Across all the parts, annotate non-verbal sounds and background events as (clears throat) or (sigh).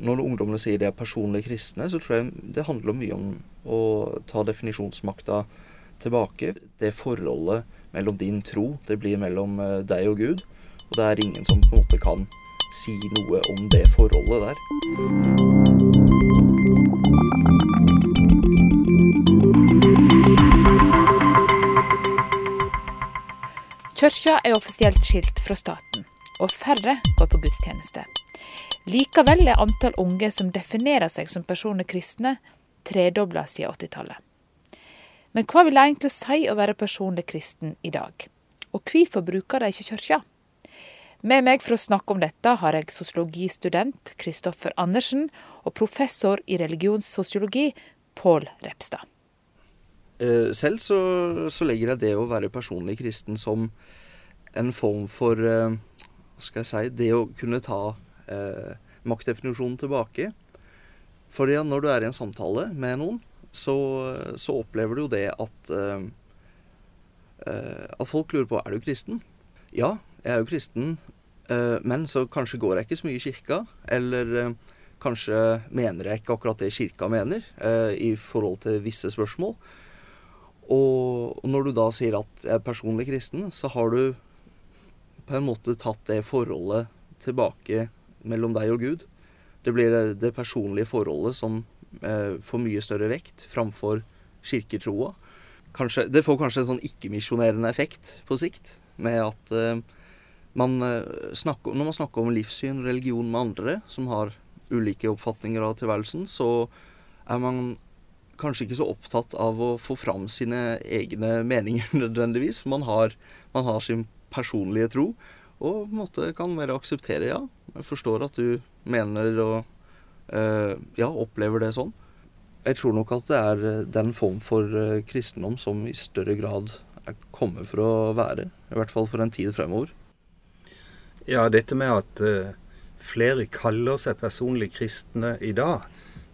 når ungdommene sier de er personlig kristne, så tror jeg det handler mye om å ta definisjonsmakta tilbake. Det forholdet mellom din tro, det blir mellom eh, deg og Gud. Og det er ingen som på en måte kan si noe om det forholdet der. Kirka er offisielt skilt fra staten, og færre går på gudstjeneste. Likevel er antall unge som definerer seg som personer kristne, tredobla siden 80-tallet. Men hva vil det egentlig si å være personlig kristen i dag? Og hvorfor bruker de ikke kirka? Med meg for å snakke om dette har jeg sosiologistudent Kristoffer Andersen og professor i religionssosiologi Pål Repstad. Eh, selv så, så legger jeg det å være personlig kristen som en form for eh, Hva skal jeg si Det å kunne ta eh, maktdefinisjonen tilbake. Fordi når du er i en samtale med noen, så, så opplever du jo det at eh, eh, At folk lurer på er du kristen. Ja, jeg er jo kristen, eh, men så kanskje går jeg ikke så mye i kirka. Eller eh, kanskje mener jeg ikke akkurat det kirka mener eh, i forhold til visse spørsmål. Og når du da sier at jeg er personlig kristen, så har du på en måte tatt det forholdet tilbake mellom deg og Gud. Det blir det personlige forholdet som eh, får mye større vekt framfor kirketroa. Kanskje, det får kanskje en sånn ikke-misjonerende effekt på sikt, med at eh, man snakker, når man snakker om livssyn og religion med andre som har ulike oppfatninger av tilværelsen, så er man kanskje ikke så opptatt av å få fram sine egne meninger (laughs) nødvendigvis. For man har, man har sin personlige tro, og på en måte kan mer akseptere ja. Jeg forstår at du mener og øh, ja, opplever det sånn. Jeg tror nok at det er den form for øh, kristendom som i større grad kommer for å være. I hvert fall for en tid fremover. Ja, dette med at uh, flere kaller seg personlig kristne i dag,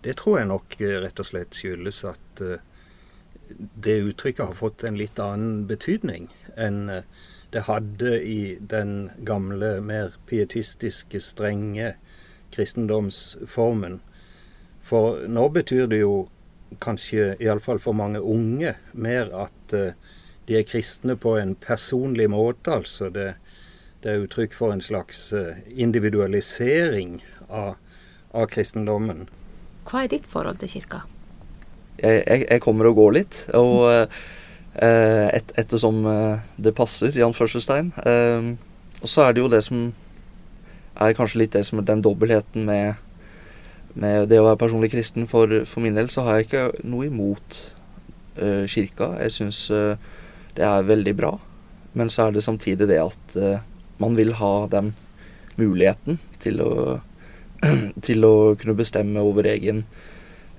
det tror jeg nok uh, rett og slett skyldes at uh, det uttrykket har fått en litt annen betydning enn det hadde i den gamle, mer pietistiske, strenge kristendomsformen. For nå betyr det jo kanskje, iallfall for mange unge, mer at de er kristne på en personlig måte. Altså det, det er uttrykk for en slags individualisering av, av kristendommen. Hva er ditt forhold til kirka? Jeg, jeg, jeg kommer og går litt. Og eh, et, ettersom det passer, i anførselstegn. Eh, og så er det jo det som er kanskje litt det som er den dobbeltheten med, med det å være personlig kristen. For, for, min del så har jeg ikke noe imot eh, kirka. Jeg syns det er veldig bra. Men så er det samtidig det at man vil ha den muligheten til å, (clears throat) til å kunne bestemme over egen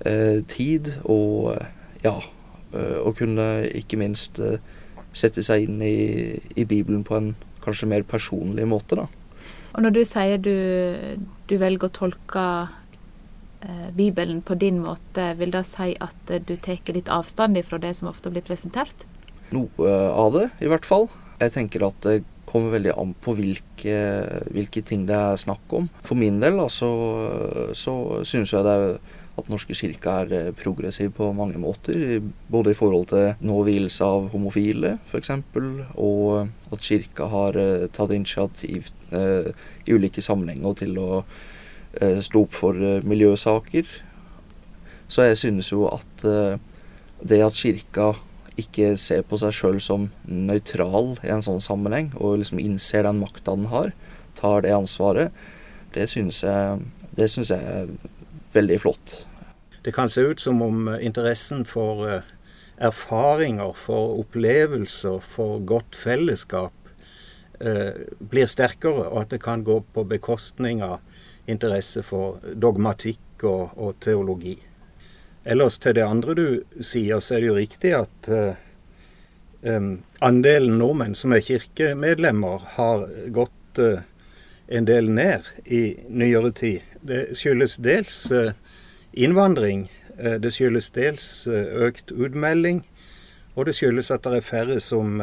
eh, tid og ja, og kunne ikke minst eh, sette seg inn i, i, Bibelen på en kanskje mer personlig måte, da. Og når du sier du, du velger å tolke eh, Bibelen på din måte, vil det si at du tar litt avstand fra det som ofte blir presentert? Noe av det, i hvert fall. Jeg tenker at det kommer veldig an på hvilke, hvilke ting det er snakk om. For min del altså, så, synes jeg det er at Norske kirke er eh, progressiv på mange måter. Både i forhold til nå vielse av homofile, f.eks., og at kirka har eh, tatt initiativ eh, i ulike sammenhenger til å stå opp for miljøsaker. Så jeg synes jo at det at kirka ikke ser på seg sjøl som nøytral i en sånn sammenheng, og liksom innser den makta den har, tar det ansvaret, det syns jeg, det synes jeg er veldig flott. Det kan se ut som om interessen for eh, erfaringer, for opplevelser, for godt fellesskap eh, blir sterkere, og at det kan gå på bekostning av interesse for dogmatikk og, og teologi. Ellers til det andre du sier, så er det jo riktig at uh, um, andelen nordmenn som er kirkemedlemmer, har gått uh, en del ned i nyere tid. Det skyldes dels uh, innvandring, det skyldes dels økt utmelding, og det skyldes at det er færre som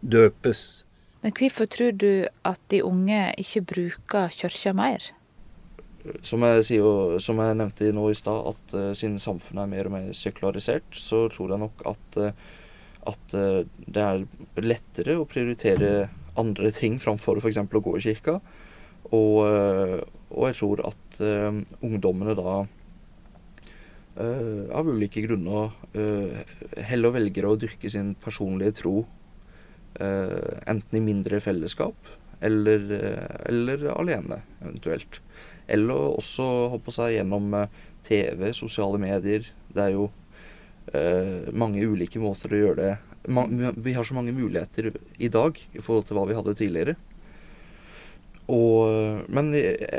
døpes. Men hvorfor tror du at de unge ikke bruker kirka mer? Som, jeg sier, som jeg nevnte nå i stad, at uh, siden samfunnet er mer og mer sekularisert, så tror jeg nok at, uh, at uh, det er lettere å prioritere andre ting framfor f.eks. å gå i kirka. Og, og jeg tror at ungdommene da av ulike grunner heller velger å dyrke sin personlige tro enten i mindre fellesskap eller, eller alene, eventuelt. Eller også håper seg gjennom eh, TV, sosiale medier. Det er jo eh, mange ulike måter å gjøre det Man, Vi har så mange muligheter i dag i forhold til hva vi hadde tidligere. Og, men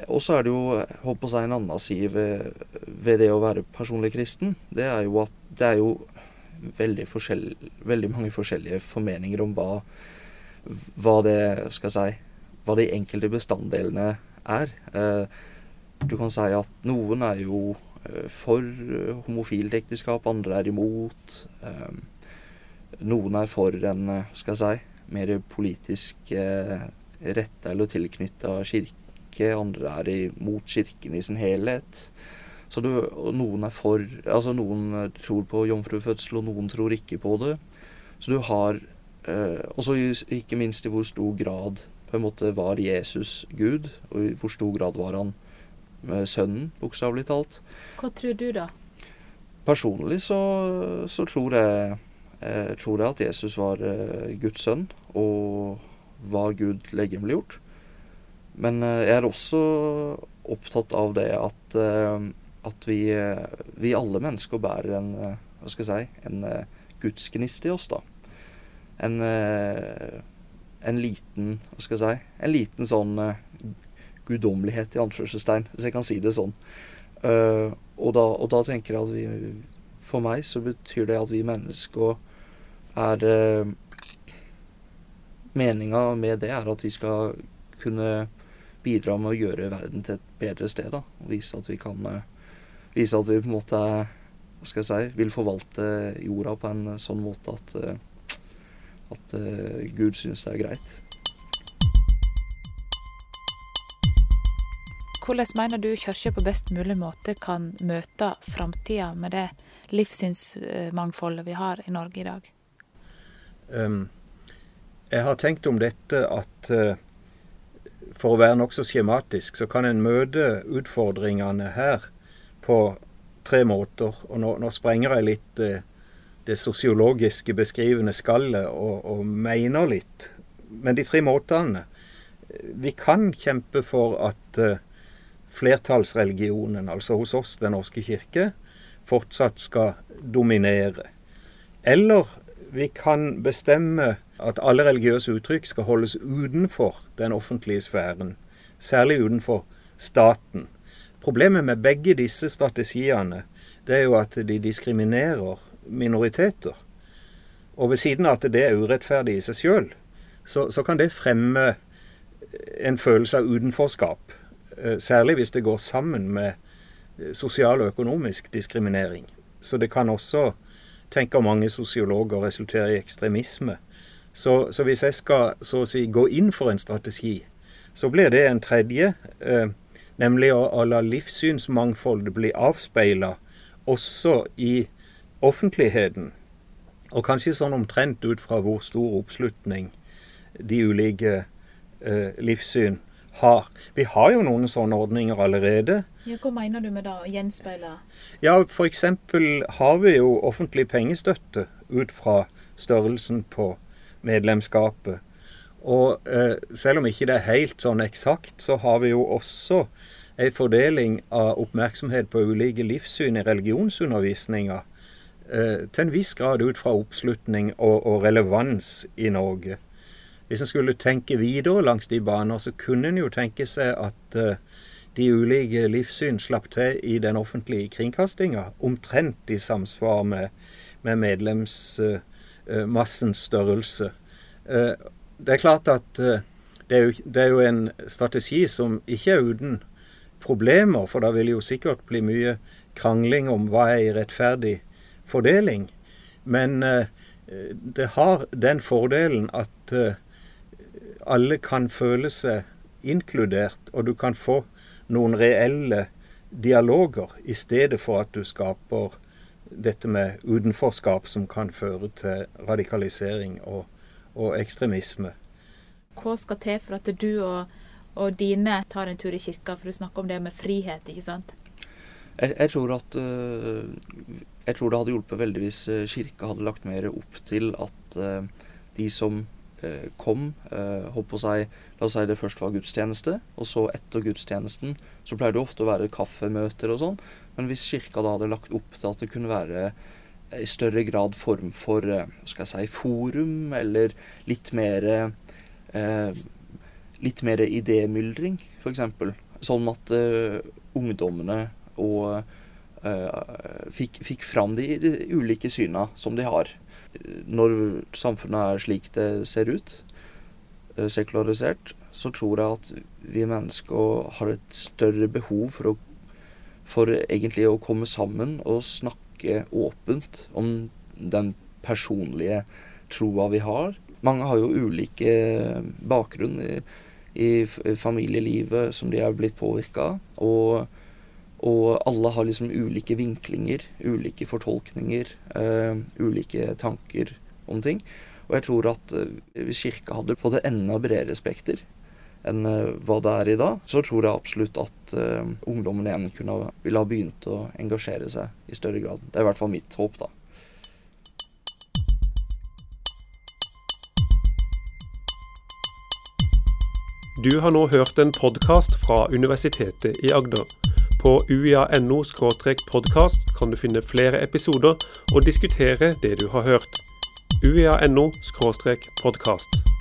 også er det jo håper seg en annen side ved, ved, det å være personlig kristen. Det er jo at det er jo veldig, veldig mange forskjellige formeninger om hva, hva det skal si, hva de enkelte bestanddelene er. Eh, du kan si at noen er jo eh, for eh, homofilt ekteskap, andre er imot. Noen er for en, skal jeg si, mer politisk retta eller tilknytta kirke. Andre er imot kirken i sin helhet. Så du, noen er for Altså noen tror på jomfrufødsel, og noen tror ikke på det. Så du har Og ikke minst i hvor stor grad på en måte var Jesus Gud, og i hvor stor grad var han sønnen, bokstavelig talt. Hva tror du, da? Personlig så, så tror, jeg, jeg tror, jeg, at Jesus var eh, Guds sønn, og var Gud legemliggjort. Men eh, jeg er også opptatt av det at, eh, at vi, eh, vi, alle mennesker bærer en, eh, hva skal jeg si, en gudsgnist i oss, da. En, en liten, hva skal jeg si, en liten sånn guddommelighet, i anførselstegn, hvis jeg kan si det sånn. Uh, og, da, og, da, tenker jeg at vi For meg så betyr det at vi mennesker er uh, Meninga med det er at vi skal kunne bidra med å gjøre verden til et bedre sted. da, og Vise at vi kan uh, Vise at vi på en måte hva skal jeg si, vil forvalte jorda på en sånn måte at, at Gud synes det er greit. Hvordan mener du Kirka på best mulig måte kan møte framtida med det livssynsmangfoldet vi har i Norge i dag? Um, jeg har tenkt om dette at uh, for å være nokså skjematisk, så kan en møte utfordringene her på tre måter. Og nå, nå sprenger jeg litt uh, det sosiologiske beskrivende skallet og, og mener litt. Men de tre måtene Vi kan kjempe for at uh, flertallsreligionen, altså hos oss Den norske kirke, fortsatt skal dominere. Eller vi kan bestemme at alle religiøse uttrykk skal holdes utenfor den offentlige sfæren, særlig utenfor staten. Problemet med begge disse strategiene det er jo at de diskriminerer minoriteter. Og ved siden av at det er urettferdig i seg sjøl, så, så, kan det fremme en følelse av utenforskap Eh, særlig hvis det går sammen med eh, sosial og økonomisk diskriminering. Så det kan også, tenker mange sosiologer, resultere i ekstremisme. Så, så, hvis jeg skal så å si gå inn for en strategi, så blir det en tredje, eh, nemlig å, å la livssynsmangfoldet bli avspeila også i offentligheten. Og kanskje sånn omtrent ut fra hvor stor oppslutning de ulike eh, livssyn har. Vi har jo noen sånne ordninger allerede. Ja, hva mener du med det, å gjenspeile? Ja, F.eks. har vi jo offentlig pengestøtte ut fra størrelsen på medlemskapet. Og eh, selv om ikke det er helt sånn eksakt, så har vi jo også en fordeling av oppmerksomhet på ulike livssyn i religionsundervisninga. Eh, til en viss grad ut fra oppslutning og, og relevans i Norge. Hvis en skulle tenke videre langs de baner, så kunne en jo tenke seg at uh, de ulike livssyn slapp til i den offentlige kringkastinga, omtrent i samsvar med, med medlemsmassens uh, størrelse. Det er klart at det er, jo, det, er jo, en strategi som ikke er uten problemer, for da vil jo sikkert bli mye krangling om hva er rettferdig fordeling. Men det har den fordelen at alle kan føle seg inkludert, og du kan få noen reelle dialoger, i stedet for at du skaper dette med utenforskap som kan føre til radikalisering og, og ekstremisme. Hva skal til for at du og, og, dine tar en tur i kirka? For du snakker om det med frihet, ikke sant? Jeg, jeg, tror at uh, Jeg tror det hadde hjulpet veldig hvis eh, kirka hadde lagt mer opp til at uh, de som kom, holdt på si La oss si det først var gudstjeneste, og så etter gudstjenesten så pleier det ofte å være kaffemøter og sånn. Men hvis kirka da hadde lagt opp til at det kunne være i større grad form for skal jeg si, forum, eller litt mer eh, litt mer idémyldring, f.eks. Sånn at eh, ungdommene og uh, fikk, fikk, fram de, de, ulike syna som de har. Når samfunnet er slik det ser ut, uh, sekularisert, så tror jeg at vi mennesker har et større behov for, å, for egentlig å komme sammen og snakke åpent om den personlige troa vi har mange har jo ulike bakgrunn i, i familielivet som de er blitt påvirka av. og, alle har liksom ulike vinklinger, ulike fortolkninger, uh, ulike tanker om ting. Og jeg tror at uh, hvis kirka hadde fått et enda bredere spekter enn uh, hva det er i dag, så tror jeg absolutt at ungdommen igjen kunne, ville ha begynt å engasjere seg i større grad. Det er i hvert fall mitt håp, da. Du har nå hørt en podkast fra Universitetet i Agder. På uia.no podkast kan du finne flere episoder og diskutere det du har hørt. uia.no podkast.